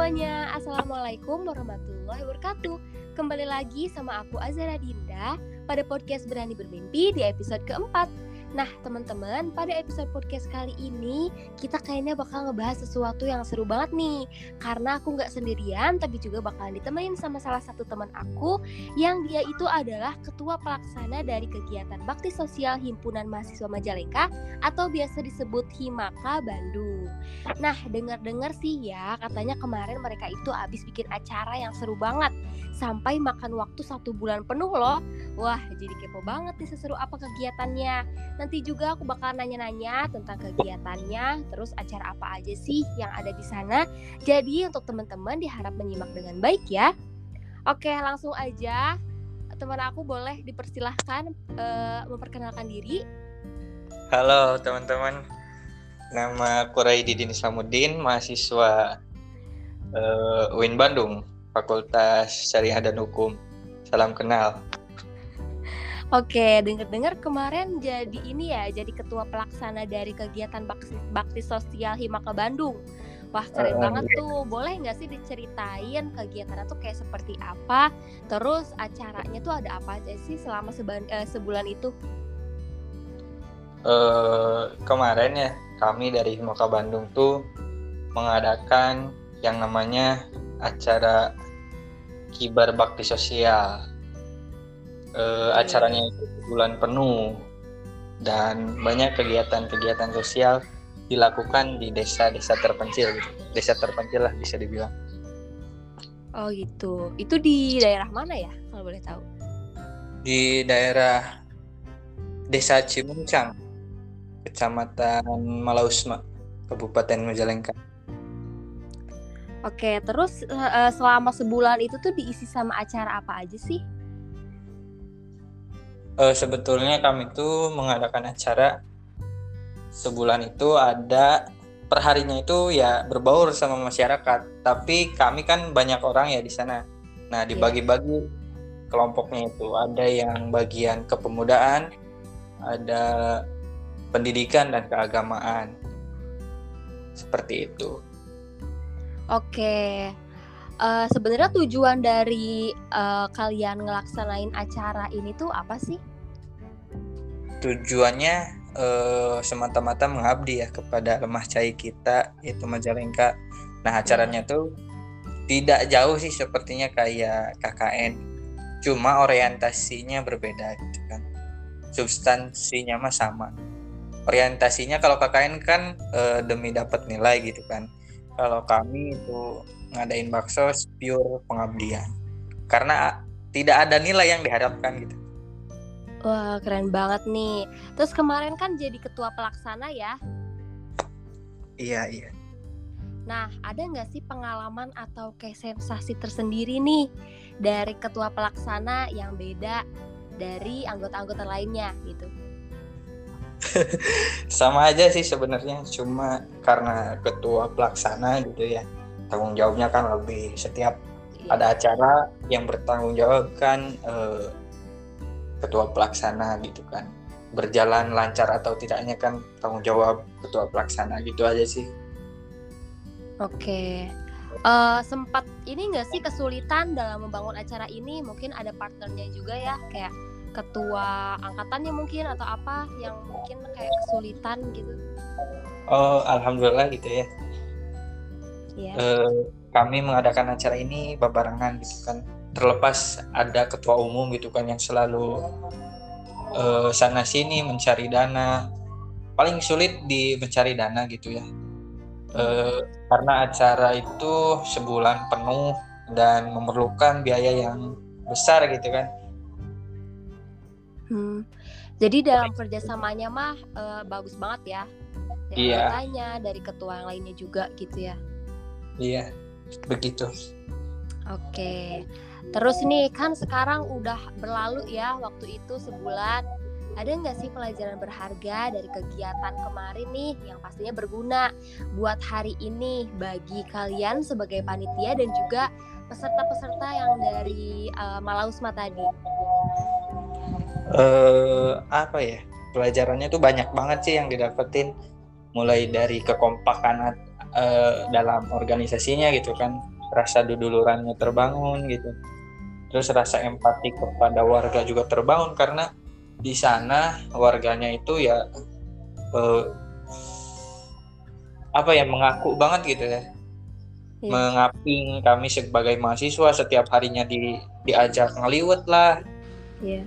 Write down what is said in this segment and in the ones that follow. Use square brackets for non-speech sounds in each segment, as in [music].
semuanya, Assalamualaikum warahmatullahi wabarakatuh. Kembali lagi sama aku Azara Dinda pada podcast Berani Bermimpi di episode keempat Nah teman-teman pada episode podcast kali ini kita kayaknya bakal ngebahas sesuatu yang seru banget nih. Karena aku nggak sendirian tapi juga bakalan ditemenin sama salah satu teman aku Yang dia itu adalah ketua pelaksana dari kegiatan bakti sosial Himpunan Mahasiswa Majalengka Atau biasa disebut Himaka Bandung. Nah dengar-dengar sih ya katanya kemarin mereka itu abis bikin acara yang seru banget Sampai makan waktu satu bulan penuh loh Wah jadi kepo banget nih seseru apa kegiatannya Nanti juga aku bakal nanya-nanya tentang kegiatannya, terus acara apa aja sih yang ada di sana. Jadi untuk teman-teman diharap menyimak dengan baik ya. Oke, langsung aja. Teman aku boleh dipersilahkan uh, memperkenalkan diri. Halo teman-teman, nama aku Raididin Islamuddin, mahasiswa uh, UIN Bandung, Fakultas Syariah dan Hukum. Salam kenal. Oke, dengar-dengar kemarin jadi ini ya, jadi ketua pelaksana dari kegiatan bakti, bakti sosial Himaka Bandung. Wah keren uh, banget tuh. Boleh nggak sih diceritain kegiatannya tuh kayak seperti apa? Terus acaranya tuh ada apa aja sih selama sebulan, eh, sebulan itu? Uh, kemarin ya kami dari Himaka Bandung tuh mengadakan yang namanya acara kibar bakti sosial uh, acaranya itu bulan penuh dan banyak kegiatan-kegiatan sosial dilakukan di desa-desa terpencil gitu. Desa terpencil lah bisa dibilang. Oh gitu. Itu di daerah mana ya kalau boleh tahu? Di daerah Desa Cimuncang, Kecamatan Malausma, Kabupaten Majalengka. Oke, terus uh, selama sebulan itu tuh diisi sama acara apa aja sih? uh, sebetulnya kami tuh mengadakan acara sebulan itu ada perharinya itu ya berbaur sama masyarakat. Tapi kami kan banyak orang ya di sana. Nah iya. dibagi-bagi kelompoknya itu. Ada yang bagian kepemudaan ada pendidikan dan keagamaan. Seperti itu oke uh, sebenarnya tujuan dari uh, kalian ngelaksanain acara ini tuh apa sih tujuannya uh, semata-mata mengabdi ya kepada lemah cai kita yaitu Majalengka. Nah acaranya tuh tidak jauh sih sepertinya kayak KKN, cuma orientasinya berbeda gitu kan. Substansinya mah sama. Orientasinya kalau KKN kan uh, demi dapat nilai gitu kan. Kalau kami itu ngadain bakso pure pengabdian. Karena tidak ada nilai yang diharapkan gitu. Wah, keren banget nih. Terus kemarin kan jadi ketua pelaksana ya? Iya, iya. Nah, ada nggak sih pengalaman atau kayak sensasi tersendiri nih dari ketua pelaksana yang beda dari anggota-anggota lainnya gitu? [laughs] Sama aja sih sebenarnya, cuma karena ketua pelaksana gitu ya, tanggung jawabnya kan lebih setiap iya. ada acara yang bertanggung jawab kan eh, ketua pelaksana gitu kan. Berjalan lancar atau tidaknya kan tanggung jawab ketua pelaksana gitu aja sih. Oke. Uh, sempat ini enggak sih kesulitan dalam membangun acara ini? Mungkin ada partnernya juga ya kayak ketua angkatannya mungkin atau apa yang mungkin kayak kesulitan gitu? Oh alhamdulillah gitu ya. Yeah. Iya. uh, kami mengadakan acara ini babarengan gitu kan. Terlepas ada ketua umum gitu kan yang selalu uh, sana sini mencari dana. Paling sulit di mencari dana gitu ya. Uh, karena acara itu sebulan penuh dan memerlukan biaya yang besar gitu kan hmm. jadi dalam kerjasamanya mah uh, bagus banget ya dari iya. dari ketua yang lainnya juga gitu ya iya begitu oke Terus nih kan sekarang udah berlalu ya waktu itu sebulan. Ada nggak sih pelajaran berharga dari kegiatan kemarin nih yang pastinya berguna buat hari ini bagi kalian sebagai panitia dan juga peserta-peserta yang dari uh, Malausma tadi? Uh, apa ya? Pelajarannya tuh banyak banget sih yang didapetin mulai dari kekompakan uh, dalam organisasinya gitu kan rasa dudulurannya terbangun gitu terus rasa empati kepada warga juga terbangun karena di sana warganya itu ya uh, apa ya mengaku banget gitu ya yeah. mengaping kami sebagai mahasiswa setiap harinya di diajak ngeliwet lah yeah.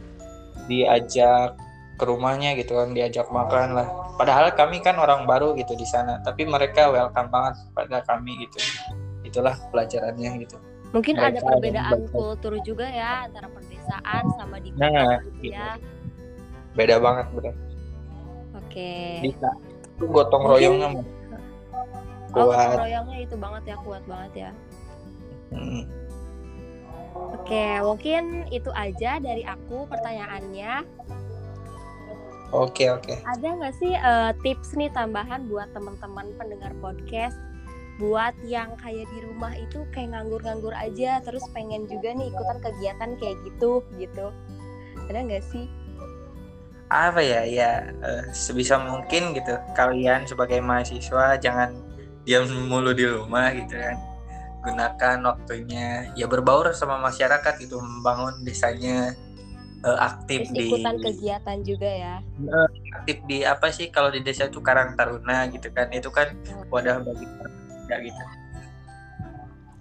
Diajak ke rumahnya gitu kan diajak makan lah. Padahal kami kan orang baru gitu di sana tapi mereka welcome banget pada kami gitu. Itulah pelajarannya gitu. Mungkin Mereka ada perbedaan kultur juga ya antara perdesaan sama di kota nah, gitu. Ya beda banget bro. Oke. Okay. bisa. Itu gotong mungkin, royongnya kuat. oh, gotong royongnya itu banget ya kuat banget ya. Hmm. Oke mungkin itu aja dari aku pertanyaannya. Oke oke. Ada nggak sih uh, tips nih tambahan buat teman-teman pendengar podcast? Buat yang kayak di rumah itu kayak nganggur-nganggur aja terus pengen juga nih ikutan kegiatan kayak gitu gitu. Ada nggak sih? Apa ya? Ya uh, sebisa mungkin gitu. Kalian sebagai mahasiswa jangan diam mulu di rumah gitu kan gunakan waktunya. Ya berbaur sama masyarakat itu membangun desanya uh, aktif Terus ikutan di kegiatan juga ya. Uh, aktif di apa sih kalau di desa itu Karang Taruna gitu kan. Itu kan oh. wadah bagi ya gitu.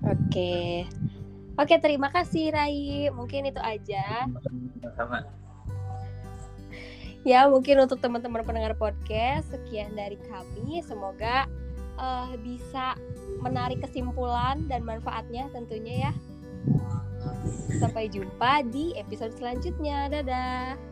Oke. Oke terima kasih Rai. Mungkin itu aja. Sama ya mungkin untuk teman-teman pendengar podcast sekian dari kami. Semoga uh, bisa menarik kesimpulan dan manfaatnya tentunya ya. Sampai jumpa di episode selanjutnya. Dadah